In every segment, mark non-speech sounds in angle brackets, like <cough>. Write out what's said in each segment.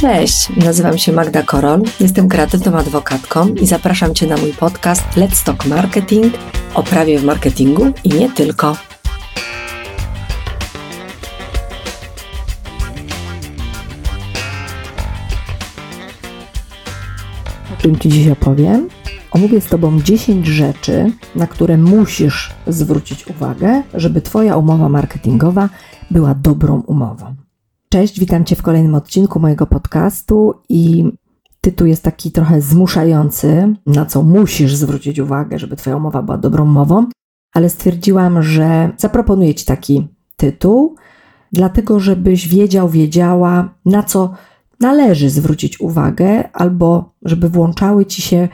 Cześć, nazywam się Magda Korol, jestem kreatywną adwokatką i zapraszam Cię na mój podcast Let's Talk Marketing o prawie w marketingu i nie tylko. O czym Ci dziś opowiem? Omówię z Tobą 10 rzeczy, na które musisz zwrócić uwagę, żeby Twoja umowa marketingowa była dobrą umową. Cześć, witam Cię w kolejnym odcinku mojego podcastu i tytuł jest taki trochę zmuszający, na co musisz zwrócić uwagę, żeby Twoja umowa była dobrą umową, ale stwierdziłam, że zaproponuję Ci taki tytuł, dlatego żebyś wiedział, wiedziała, na co należy zwrócić uwagę, albo żeby włączały Ci się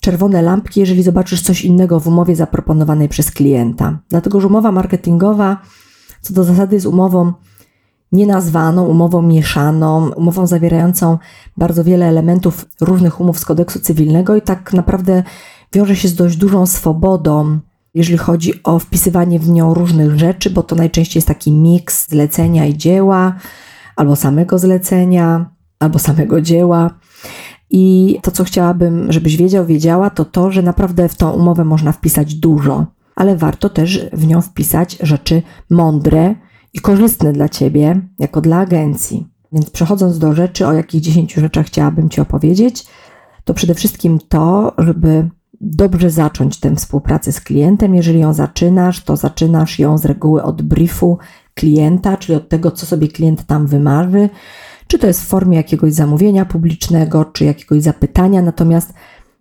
czerwone lampki, jeżeli zobaczysz coś innego w umowie zaproponowanej przez klienta. Dlatego, że umowa marketingowa co do zasady jest umową nienazwaną, umową mieszaną, umową zawierającą bardzo wiele elementów różnych umów z kodeksu cywilnego i tak naprawdę wiąże się z dość dużą swobodą, jeżeli chodzi o wpisywanie w nią różnych rzeczy, bo to najczęściej jest taki miks zlecenia i dzieła, albo samego zlecenia, albo samego dzieła. I to, co chciałabym, żebyś wiedział, wiedziała, to to, że naprawdę w tą umowę można wpisać dużo, ale warto też w nią wpisać rzeczy mądre, i korzystne dla Ciebie, jako dla agencji. Więc przechodząc do rzeczy, o jakich 10 rzeczach chciałabym Ci opowiedzieć, to przede wszystkim to, żeby dobrze zacząć tę współpracę z klientem. Jeżeli ją zaczynasz, to zaczynasz ją z reguły od briefu klienta, czyli od tego, co sobie klient tam wymarzy, czy to jest w formie jakiegoś zamówienia publicznego, czy jakiegoś zapytania. Natomiast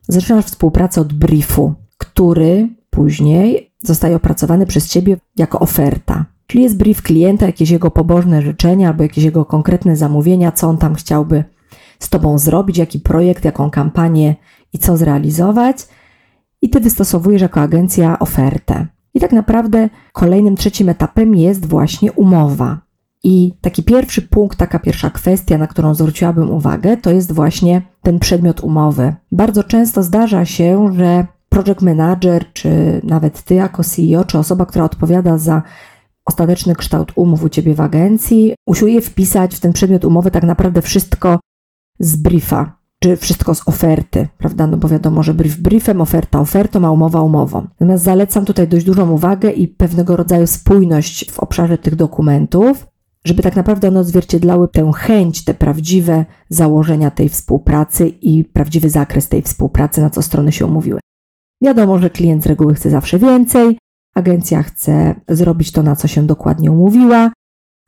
zaczynasz współpracę od briefu, który później zostaje opracowany przez Ciebie jako oferta. Czyli jest brief klienta, jakieś jego pobożne życzenia albo jakieś jego konkretne zamówienia, co on tam chciałby z Tobą zrobić, jaki projekt, jaką kampanię i co zrealizować. I Ty wystosowujesz jako agencja ofertę. I tak naprawdę kolejnym, trzecim etapem jest właśnie umowa. I taki pierwszy punkt, taka pierwsza kwestia, na którą zwróciłabym uwagę, to jest właśnie ten przedmiot umowy. Bardzo często zdarza się, że project manager, czy nawet ty jako CEO, czy osoba, która odpowiada za ostateczny kształt umów u Ciebie w agencji, usiłuje wpisać w ten przedmiot umowy tak naprawdę wszystko z briefa, czy wszystko z oferty, prawda? No bo wiadomo, że brief briefem, oferta ofertą, a umowa umową. Natomiast zalecam tutaj dość dużą uwagę i pewnego rodzaju spójność w obszarze tych dokumentów, żeby tak naprawdę one odzwierciedlały tę chęć, te prawdziwe założenia tej współpracy i prawdziwy zakres tej współpracy, na co strony się umówiły. Wiadomo, że klient z reguły chce zawsze więcej, Agencja chce zrobić to, na co się dokładnie umówiła,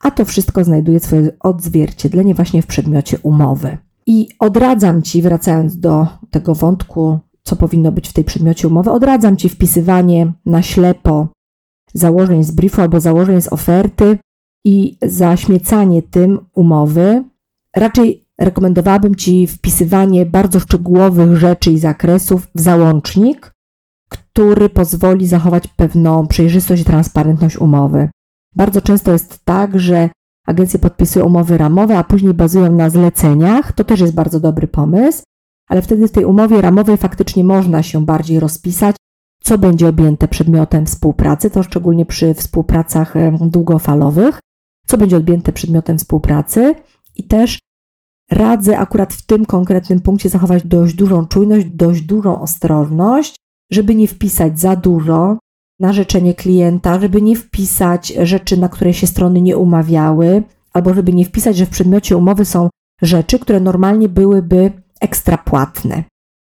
a to wszystko znajduje swoje odzwierciedlenie właśnie w przedmiocie umowy. I odradzam Ci, wracając do tego wątku, co powinno być w tej przedmiocie umowy, odradzam Ci wpisywanie na ślepo założeń z briefu albo założeń z oferty i zaśmiecanie tym umowy. Raczej rekomendowałabym Ci wpisywanie bardzo szczegółowych rzeczy i zakresów w załącznik, który pozwoli zachować pewną przejrzystość i transparentność umowy. Bardzo często jest tak, że agencje podpisują umowy ramowe, a później bazują na zleceniach. To też jest bardzo dobry pomysł, ale wtedy w tej umowie ramowej faktycznie można się bardziej rozpisać, co będzie objęte przedmiotem współpracy, to szczególnie przy współpracach długofalowych, co będzie objęte przedmiotem współpracy i też radzę akurat w tym konkretnym punkcie zachować dość dużą czujność, dość dużą ostrożność, żeby nie wpisać za dużo na życzenie klienta, żeby nie wpisać rzeczy, na które się strony nie umawiały, albo żeby nie wpisać, że w przedmiocie umowy są rzeczy, które normalnie byłyby ekstra płatne.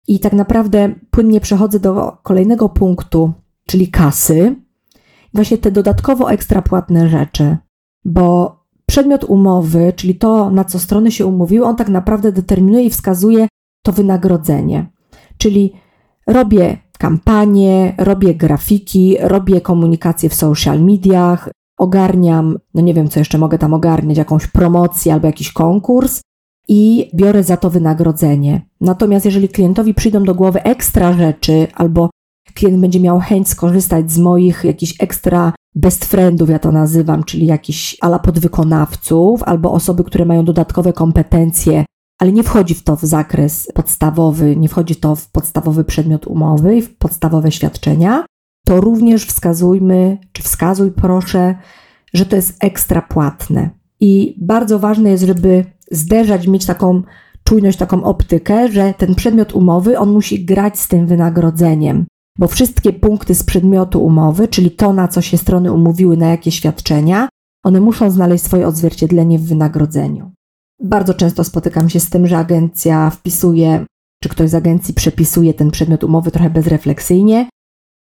I tak naprawdę płynnie przechodzę do kolejnego punktu, czyli kasy. Właśnie te dodatkowo ekstra płatne rzeczy, bo przedmiot umowy, czyli to, na co strony się umówiły, on tak naprawdę determinuje i wskazuje to wynagrodzenie. Czyli robię kampanie, robię grafiki, robię komunikację w social mediach, ogarniam, no nie wiem co jeszcze mogę tam ogarniać, jakąś promocję albo jakiś konkurs i biorę za to wynagrodzenie. Natomiast jeżeli klientowi przyjdą do głowy ekstra rzeczy albo klient będzie miał chęć skorzystać z moich jakichś ekstra best friendów, ja to nazywam, czyli jakichś ala podwykonawców albo osoby, które mają dodatkowe kompetencje ale nie wchodzi w to w zakres podstawowy, nie wchodzi to w podstawowy przedmiot umowy i w podstawowe świadczenia, to również wskazujmy, czy wskazuj proszę, że to jest ekstra płatne. I bardzo ważne jest, żeby zderzać, mieć taką czujność, taką optykę, że ten przedmiot umowy, on musi grać z tym wynagrodzeniem, bo wszystkie punkty z przedmiotu umowy, czyli to, na co się strony umówiły, na jakie świadczenia, one muszą znaleźć swoje odzwierciedlenie w wynagrodzeniu. Bardzo często spotykam się z tym, że agencja wpisuje, czy ktoś z agencji przepisuje ten przedmiot umowy trochę bezrefleksyjnie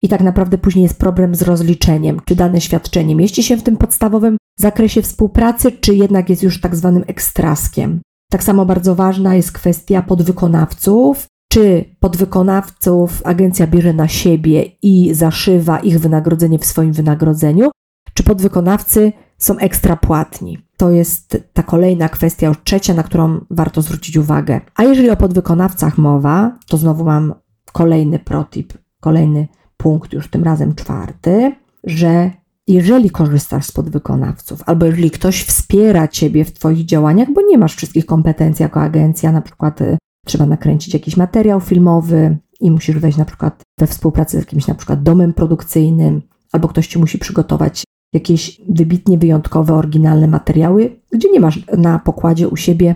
i tak naprawdę później jest problem z rozliczeniem, czy dane świadczenie mieści się w tym podstawowym zakresie współpracy, czy jednak jest już tak zwanym ekstraskiem. Tak samo bardzo ważna jest kwestia podwykonawców, czy podwykonawców agencja bierze na siebie i zaszywa ich wynagrodzenie w swoim wynagrodzeniu, czy podwykonawcy są ekstra płatni. To jest ta kolejna kwestia, już trzecia, na którą warto zwrócić uwagę. A jeżeli o podwykonawcach mowa, to znowu mam kolejny protip, kolejny punkt, już tym razem czwarty, że jeżeli korzystasz z podwykonawców, albo jeżeli ktoś wspiera Ciebie w Twoich działaniach, bo nie masz wszystkich kompetencji jako agencja, na przykład y, trzeba nakręcić jakiś materiał filmowy i musisz wejść na przykład we współpracę z jakimś na przykład domem produkcyjnym, albo ktoś Ci musi przygotować jakieś wybitnie wyjątkowe, oryginalne materiały, gdzie nie masz na pokładzie u siebie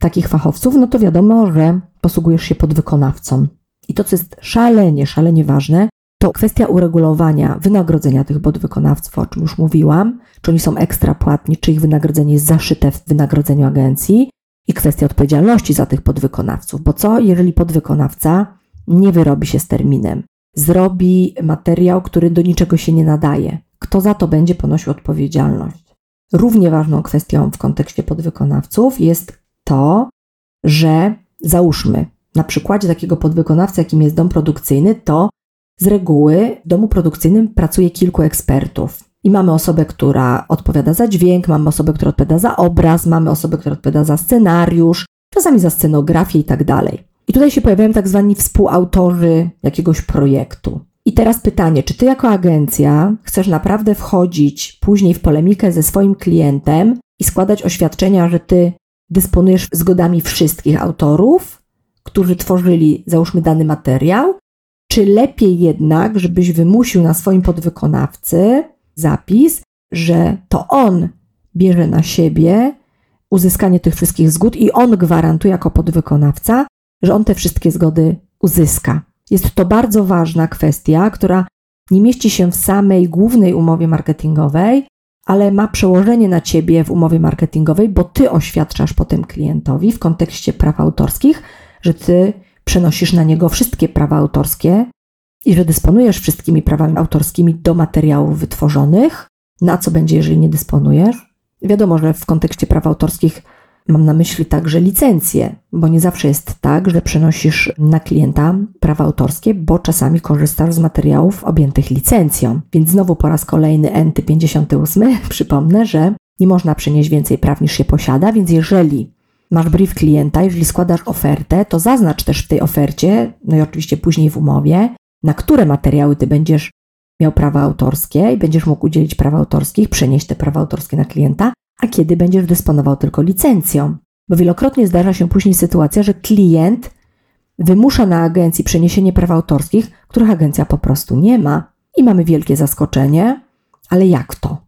takich fachowców, no to wiadomo, że posługujesz się podwykonawcą. I to, co jest szalenie, szalenie ważne, to kwestia uregulowania wynagrodzenia tych podwykonawców, o czym już mówiłam, czy oni są ekstra płatni, czy ich wynagrodzenie jest zaszyte w wynagrodzeniu agencji i kwestia odpowiedzialności za tych podwykonawców, bo co jeżeli podwykonawca nie wyrobi się z terminem, zrobi materiał, który do niczego się nie nadaje, kto za to będzie ponosił odpowiedzialność? Równie ważną kwestią w kontekście podwykonawców jest to, że załóżmy, na przykładzie takiego podwykonawcy, jakim jest dom produkcyjny, to z reguły w domu produkcyjnym pracuje kilku ekspertów. I mamy osobę, która odpowiada za dźwięk, mamy osobę, która odpowiada za obraz, mamy osobę, która odpowiada za scenariusz, czasami za scenografię i tak dalej. I tutaj się pojawiają tak zwani współautorzy jakiegoś projektu. I teraz pytanie, czy ty jako agencja chcesz naprawdę wchodzić później w polemikę ze swoim klientem i składać oświadczenia, że ty dysponujesz zgodami wszystkich autorów, którzy tworzyli, załóżmy, dany materiał, czy lepiej jednak, żebyś wymusił na swoim podwykonawcy zapis, że to on bierze na siebie uzyskanie tych wszystkich zgód i on gwarantuje jako podwykonawca, że on te wszystkie zgody uzyska. Jest to bardzo ważna kwestia, która nie mieści się w samej głównej umowie marketingowej, ale ma przełożenie na ciebie w umowie marketingowej, bo ty oświadczasz potem klientowi w kontekście praw autorskich, że ty przenosisz na niego wszystkie prawa autorskie i że dysponujesz wszystkimi prawami autorskimi do materiałów wytworzonych. Na co będzie, jeżeli nie dysponujesz? Wiadomo, że w kontekście praw autorskich mam na myśli także licencje, bo nie zawsze jest tak, że przenosisz na klienta prawa autorskie, bo czasami korzystasz z materiałów objętych licencją. Więc znowu po raz kolejny NT 58 <laughs> przypomnę, że nie można przenieść więcej praw niż się posiada, więc jeżeli masz brief klienta, jeżeli składasz ofertę, to zaznacz też w tej ofercie, no i oczywiście później w umowie, na które materiały ty będziesz miał prawa autorskie i będziesz mógł udzielić praw autorskich, przenieść te prawa autorskie na klienta, a kiedy będziesz dysponował tylko licencją. Bo wielokrotnie zdarza się później sytuacja, że klient wymusza na agencji przeniesienie praw autorskich, których agencja po prostu nie ma. I mamy wielkie zaskoczenie, ale jak to?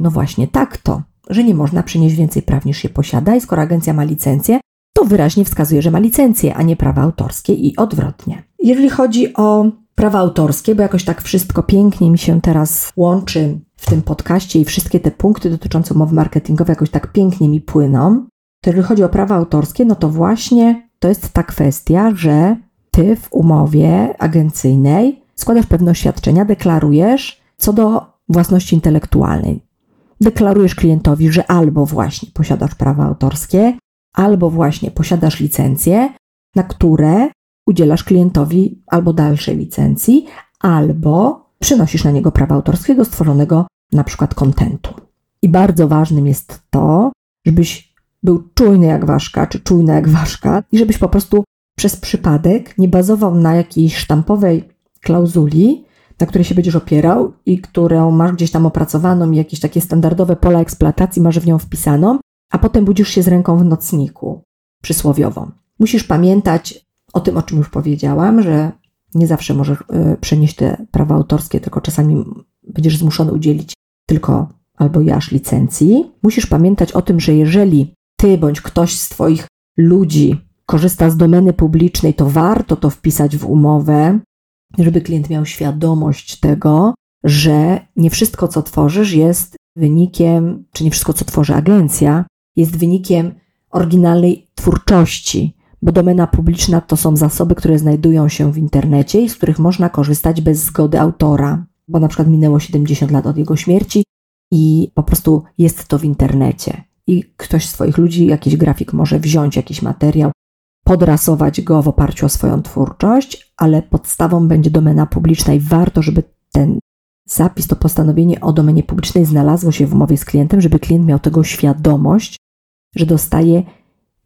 No właśnie tak to że nie można przynieść więcej praw niż się posiada i skoro agencja ma licencję, to wyraźnie wskazuje, że ma licencję, a nie prawa autorskie i odwrotnie. Jeżeli chodzi o prawa autorskie, bo jakoś tak wszystko pięknie mi się teraz łączy w tym podcaście i wszystkie te punkty dotyczące umowy marketingowej jakoś tak pięknie mi płyną, to jeżeli chodzi o prawa autorskie, no to właśnie to jest ta kwestia, że ty w umowie agencyjnej składasz pewne oświadczenia, deklarujesz co do własności intelektualnej. Deklarujesz klientowi, że albo właśnie posiadasz prawa autorskie, albo właśnie posiadasz licencje, na które udzielasz klientowi albo dalszej licencji, albo przynosisz na niego prawa autorskie do stworzonego na przykład kontentu. I bardzo ważnym jest to, żebyś był czujny jak ważka, czy czujna jak ważka, i żebyś po prostu przez przypadek nie bazował na jakiejś sztampowej klauzuli, na której się będziesz opierał i którą masz gdzieś tam opracowaną i jakieś takie standardowe pola eksploatacji masz w nią wpisaną, a potem budzisz się z ręką w nocniku, przysłowiową. Musisz pamiętać o tym, o czym już powiedziałam, że nie zawsze możesz y, przenieść te prawa autorskie, tylko czasami będziesz zmuszony udzielić tylko albo jasz licencji, musisz pamiętać o tym, że jeżeli ty bądź ktoś z Twoich ludzi korzysta z domeny publicznej, to warto to wpisać w umowę, żeby klient miał świadomość tego, że nie wszystko, co tworzysz, jest wynikiem, czy nie wszystko, co tworzy agencja, jest wynikiem oryginalnej twórczości, bo domena publiczna to są zasoby, które znajdują się w internecie i z których można korzystać bez zgody autora, bo na przykład minęło 70 lat od jego śmierci i po prostu jest to w internecie. I ktoś z swoich ludzi, jakiś grafik może wziąć jakiś materiał, podrasować go w oparciu o swoją twórczość, ale podstawą będzie domena publiczna i warto, żeby ten zapis, to postanowienie o domenie publicznej znalazło się w umowie z klientem, żeby klient miał tego świadomość, że dostaje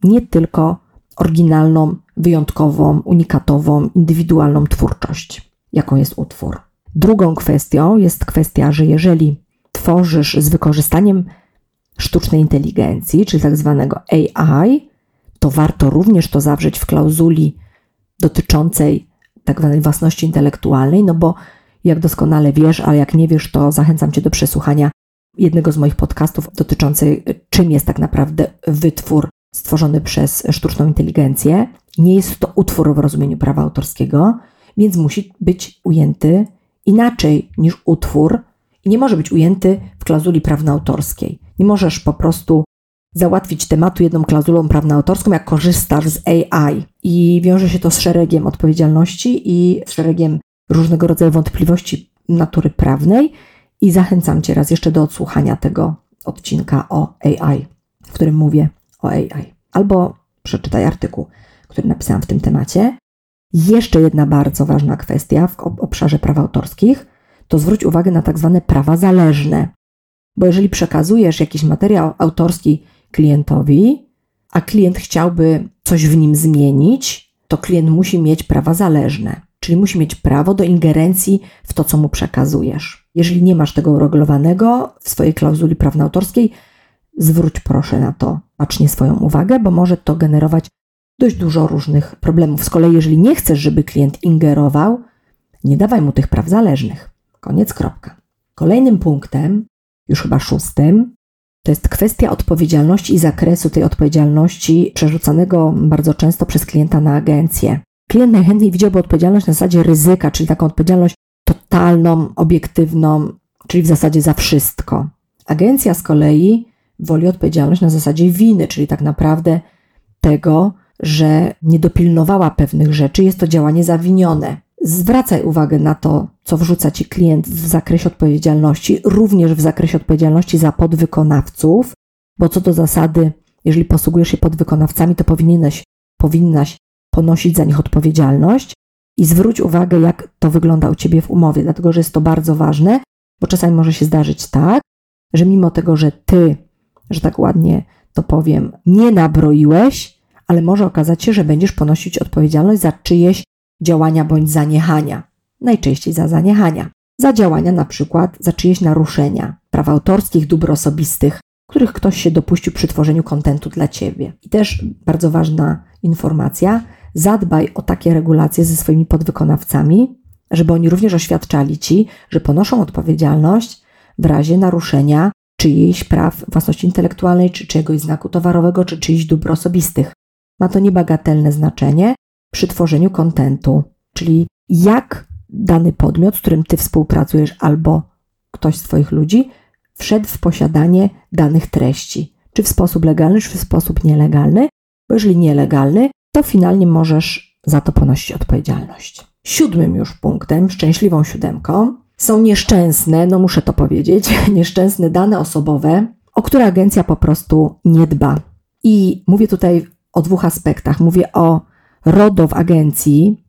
nie tylko oryginalną, wyjątkową, unikatową, indywidualną twórczość, jaką jest utwór. Drugą kwestią jest kwestia, że jeżeli tworzysz z wykorzystaniem sztucznej inteligencji, czyli tak zwanego AI, to warto również to zawrzeć w klauzuli dotyczącej tak zwanej własności intelektualnej, no bo jak doskonale wiesz, ale jak nie wiesz, to zachęcam Cię do przesłuchania jednego z moich podcastów dotyczącej czym jest tak naprawdę wytwór stworzony przez sztuczną inteligencję. Nie jest to utwór w rozumieniu prawa autorskiego, więc musi być ujęty inaczej niż utwór i nie może być ujęty w klauzuli prawno-autorskiej. Nie możesz po prostu załatwić tematu jedną klauzulą prawno-autorską, jak korzystasz z AI. I wiąże się to z szeregiem odpowiedzialności i z szeregiem różnego rodzaju wątpliwości natury prawnej. I zachęcam Cię raz jeszcze do odsłuchania tego odcinka o AI, w którym mówię o AI. Albo przeczytaj artykuł, który napisałam w tym temacie. Jeszcze jedna bardzo ważna kwestia w obszarze praw autorskich to zwróć uwagę na tak zwane prawa zależne. Bo jeżeli przekazujesz jakiś materiał autorski klientowi, a klient chciałby coś w nim zmienić, to klient musi mieć prawa zależne, czyli musi mieć prawo do ingerencji w to, co mu przekazujesz. Jeżeli nie masz tego uregulowanego w swojej klauzuli prawno-autorskiej, zwróć proszę na to bacznie swoją uwagę, bo może to generować dość dużo różnych problemów. Z kolei, jeżeli nie chcesz, żeby klient ingerował, nie dawaj mu tych praw zależnych. Koniec, kropka. Kolejnym punktem, już chyba szóstym, to jest kwestia odpowiedzialności i zakresu tej odpowiedzialności przerzucanego bardzo często przez klienta na agencję. Klient najchętniej widziałby odpowiedzialność na zasadzie ryzyka, czyli taką odpowiedzialność totalną, obiektywną, czyli w zasadzie za wszystko. Agencja z kolei woli odpowiedzialność na zasadzie winy, czyli tak naprawdę tego, że nie dopilnowała pewnych rzeczy, jest to działanie zawinione. Zwracaj uwagę na to, co wrzuca ci klient w zakresie odpowiedzialności, również w zakresie odpowiedzialności za podwykonawców, bo co do zasady, jeżeli posługujesz się podwykonawcami, to powinieneś, powinnaś ponosić za nich odpowiedzialność i zwróć uwagę, jak to wygląda u ciebie w umowie, dlatego że jest to bardzo ważne, bo czasami może się zdarzyć tak, że mimo tego, że ty, że tak ładnie to powiem, nie nabroiłeś, ale może okazać się, że będziesz ponosić odpowiedzialność za czyjeś działania bądź zaniechania, najczęściej za zaniechania, za działania na przykład za czyjeś naruszenia praw autorskich, dóbr osobistych, których ktoś się dopuścił przy tworzeniu kontentu dla ciebie. I też bardzo ważna informacja, zadbaj o takie regulacje ze swoimi podwykonawcami, żeby oni również oświadczali ci, że ponoszą odpowiedzialność w razie naruszenia czyjejś praw własności intelektualnej, czy czyjegoś znaku towarowego, czy czyichś dóbr osobistych. Ma to niebagatelne znaczenie przy tworzeniu kontentu, czyli jak dany podmiot, z którym ty współpracujesz, albo ktoś z Twoich ludzi, wszedł w posiadanie danych treści, czy w sposób legalny, czy w sposób nielegalny, bo jeżeli nielegalny, to finalnie możesz za to ponosić odpowiedzialność. Siódmym już punktem, szczęśliwą siódemką, są nieszczęsne, no muszę to powiedzieć, <laughs> nieszczęsne dane osobowe, o które agencja po prostu nie dba. I mówię tutaj o dwóch aspektach. Mówię o RODO w agencji,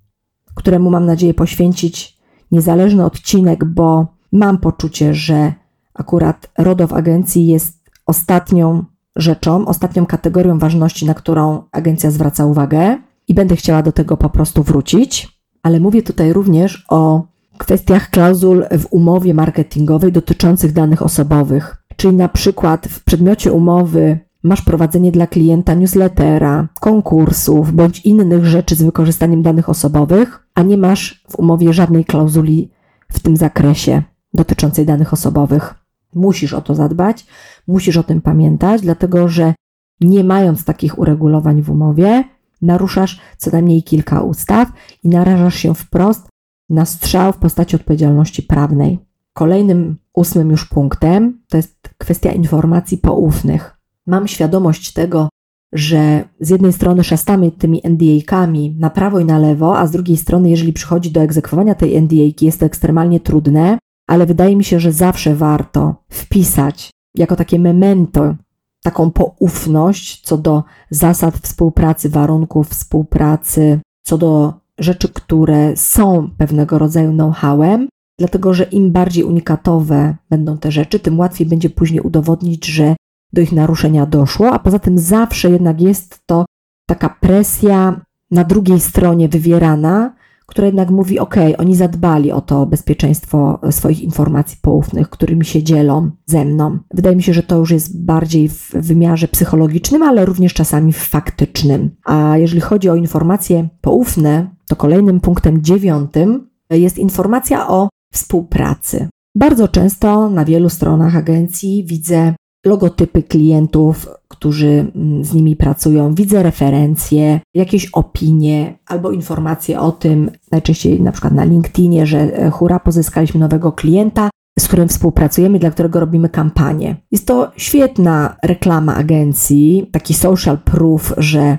któremu mam nadzieję poświęcić niezależny odcinek, bo mam poczucie, że akurat RODO w agencji jest ostatnią rzeczą, ostatnią kategorią ważności, na którą agencja zwraca uwagę i będę chciała do tego po prostu wrócić. Ale mówię tutaj również o kwestiach klauzul w umowie marketingowej dotyczących danych osobowych. Czyli na przykład w przedmiocie umowy masz prowadzenie dla klienta newslettera, konkursów bądź innych rzeczy z wykorzystaniem danych osobowych, a nie masz w umowie żadnej klauzuli w tym zakresie dotyczącej danych osobowych. Musisz o to zadbać, musisz o tym pamiętać, dlatego że nie mając takich uregulowań w umowie, naruszasz co najmniej kilka ustaw i narażasz się wprost na strzał w postaci odpowiedzialności prawnej. Kolejnym ósmym już punktem to jest kwestia informacji poufnych. Mam świadomość tego, że z jednej strony szastamy tymi NDA-kami na prawo i na lewo, a z drugiej strony, jeżeli przychodzi do egzekwowania tej NDA-ki, jest to ekstremalnie trudne, ale wydaje mi się, że zawsze warto wpisać jako takie memento taką poufność co do zasad współpracy, warunków współpracy, co do rzeczy, które są pewnego rodzaju know-howem, dlatego że im bardziej unikatowe będą te rzeczy, tym łatwiej będzie później udowodnić, że do ich naruszenia doszło, a poza tym zawsze jednak jest to taka presja na drugiej stronie wywierana, która jednak mówi: OK, oni zadbali o to bezpieczeństwo swoich informacji poufnych, którymi się dzielą ze mną. Wydaje mi się, że to już jest bardziej w wymiarze psychologicznym, ale również czasami faktycznym. A jeżeli chodzi o informacje poufne, to kolejnym punktem dziewiątym jest informacja o współpracy. Bardzo często na wielu stronach agencji widzę logotypy klientów, którzy mm, z nimi pracują, widzę referencje, jakieś opinie albo informacje o tym, najczęściej na przykład na LinkedInie, że e, hura, pozyskaliśmy nowego klienta, z którym współpracujemy, dla którego robimy kampanię. Jest to świetna reklama agencji, taki social proof, że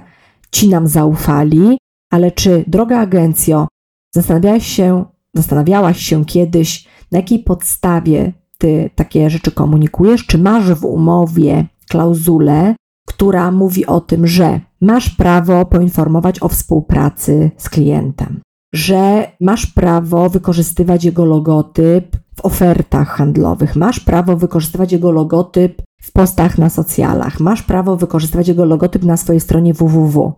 ci nam zaufali, ale czy droga agencjo, zastanawiałaś się, zastanawiałaś się kiedyś, na jakiej podstawie ty takie rzeczy komunikujesz? Czy masz w umowie klauzulę, która mówi o tym, że masz prawo poinformować o współpracy z klientem, że masz prawo wykorzystywać jego logotyp w ofertach handlowych, masz prawo wykorzystywać jego logotyp w postach na socjalach, masz prawo wykorzystywać jego logotyp na swojej stronie www.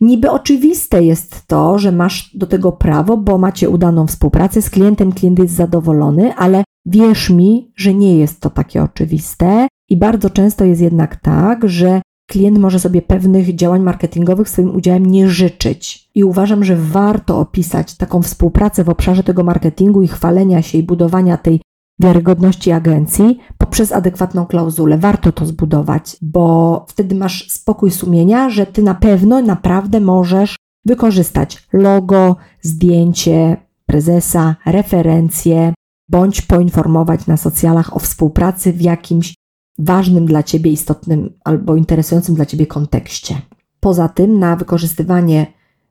Niby oczywiste jest to, że masz do tego prawo, bo macie udaną współpracę z klientem, klient jest zadowolony, ale wierz mi, że nie jest to takie oczywiste i bardzo często jest jednak tak, że klient może sobie pewnych działań marketingowych swoim udziałem nie życzyć. I uważam, że warto opisać taką współpracę w obszarze tego marketingu i chwalenia się i budowania tej wiarygodności agencji poprzez adekwatną klauzulę. Warto to zbudować, bo wtedy masz spokój sumienia, że ty na pewno naprawdę możesz wykorzystać logo, zdjęcie prezesa, referencje, bądź poinformować na socjalach o współpracy w jakimś ważnym dla ciebie, istotnym albo interesującym dla ciebie kontekście. Poza tym, na wykorzystywanie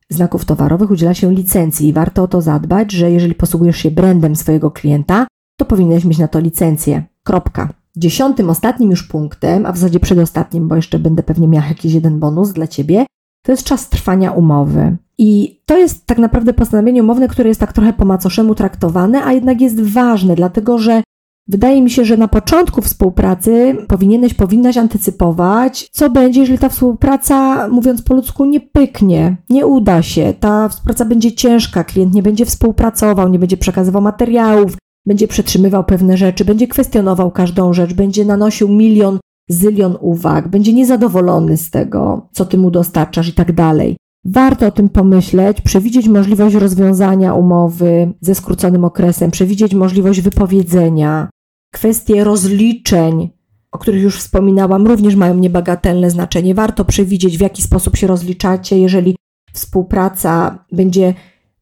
znaków towarowych udziela się licencji i warto o to zadbać, że jeżeli posługujesz się brandem swojego klienta, to powinieneś mieć na to licencję. Kropka. Dziesiątym, ostatnim już punktem, a w zasadzie przedostatnim, bo jeszcze będę pewnie miał jakiś jeden bonus dla Ciebie, to jest czas trwania umowy. I to jest tak naprawdę postanowienie umowne, które jest tak trochę po macoszemu traktowane, a jednak jest ważne, dlatego że Wydaje mi się, że na początku współpracy powinieneś, powinnaś antycypować, co będzie, jeżeli ta współpraca, mówiąc po ludzku, nie pyknie, nie uda się, ta współpraca będzie ciężka, klient nie będzie współpracował, nie będzie przekazywał materiałów, będzie przetrzymywał pewne rzeczy, będzie kwestionował każdą rzecz, będzie nanosił milion, zylion uwag, będzie niezadowolony z tego, co ty mu dostarczasz i tak dalej. Warto o tym pomyśleć, przewidzieć możliwość rozwiązania umowy ze skróconym okresem, przewidzieć możliwość wypowiedzenia. Kwestie rozliczeń, o których już wspominałam, również mają niebagatelne znaczenie. Warto przewidzieć, w jaki sposób się rozliczacie, jeżeli współpraca będzie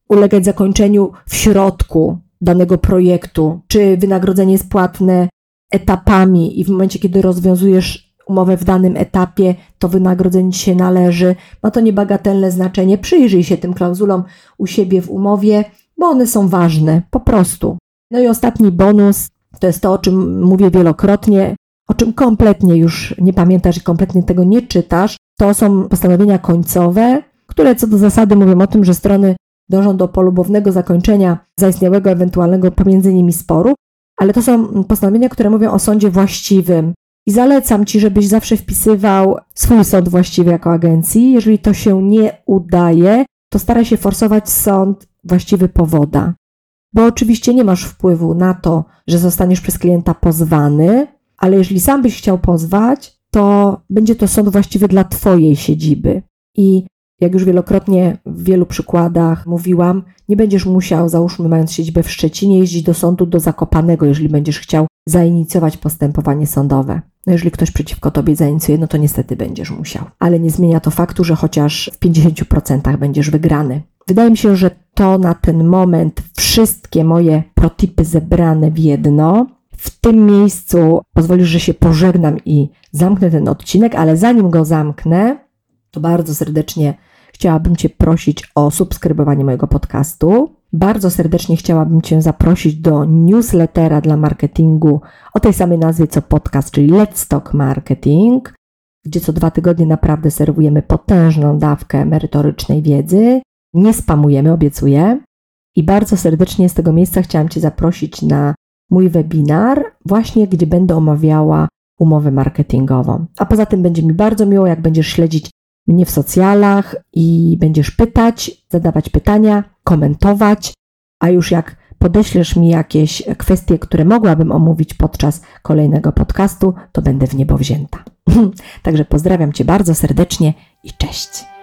ulegać zakończeniu w środku danego projektu, czy wynagrodzenie jest płatne etapami i w momencie, kiedy rozwiązujesz umowę w danym etapie, to wynagrodzenie się należy. Ma to niebagatelne znaczenie. Przyjrzyj się tym klauzulom u siebie w umowie, bo one są ważne, po prostu. No i ostatni bonus to jest to, o czym mówię wielokrotnie, o czym kompletnie już nie pamiętasz i kompletnie tego nie czytasz. To są postanowienia końcowe, które co do zasady mówią o tym, że strony dążą do polubownego zakończenia zaistniałego ewentualnego pomiędzy nimi sporu, ale to są postanowienia, które mówią o sądzie właściwym. I zalecam Ci, żebyś zawsze wpisywał swój sąd właściwy jako agencji. Jeżeli to się nie udaje, to staraj się forsować sąd właściwy powoda. Bo oczywiście nie masz wpływu na to, że zostaniesz przez klienta pozwany, ale jeżeli sam byś chciał pozwać, to będzie to sąd właściwy dla Twojej siedziby. I jak już wielokrotnie w wielu przykładach mówiłam, nie będziesz musiał, załóżmy mając siedzibę w Szczecinie, jeździć do sądu do Zakopanego, jeżeli będziesz chciał zainicjować postępowanie sądowe. No jeżeli ktoś przeciwko tobie zainicjuje, no to niestety będziesz musiał. Ale nie zmienia to faktu, że chociaż w 50% będziesz wygrany. Wydaje mi się, że to na ten moment wszystkie moje protipy zebrane w jedno. W tym miejscu pozwolisz, że się pożegnam i zamknę ten odcinek, ale zanim go zamknę, to bardzo serdecznie chciałabym Cię prosić o subskrybowanie mojego podcastu. Bardzo serdecznie chciałabym Cię zaprosić do newslettera dla marketingu o tej samej nazwie co podcast, czyli Let's Talk Marketing, gdzie co dwa tygodnie naprawdę serwujemy potężną dawkę merytorycznej wiedzy. Nie spamujemy, obiecuję. I bardzo serdecznie z tego miejsca chciałam Cię zaprosić na mój webinar, właśnie gdzie będę omawiała umowę marketingową. A poza tym będzie mi bardzo miło, jak będziesz śledzić mnie w socjalach i będziesz pytać, zadawać pytania, komentować, a już jak podeślesz mi jakieś kwestie, które mogłabym omówić podczas kolejnego podcastu, to będę w niebo wzięta. <laughs> Także pozdrawiam Cię bardzo serdecznie i cześć.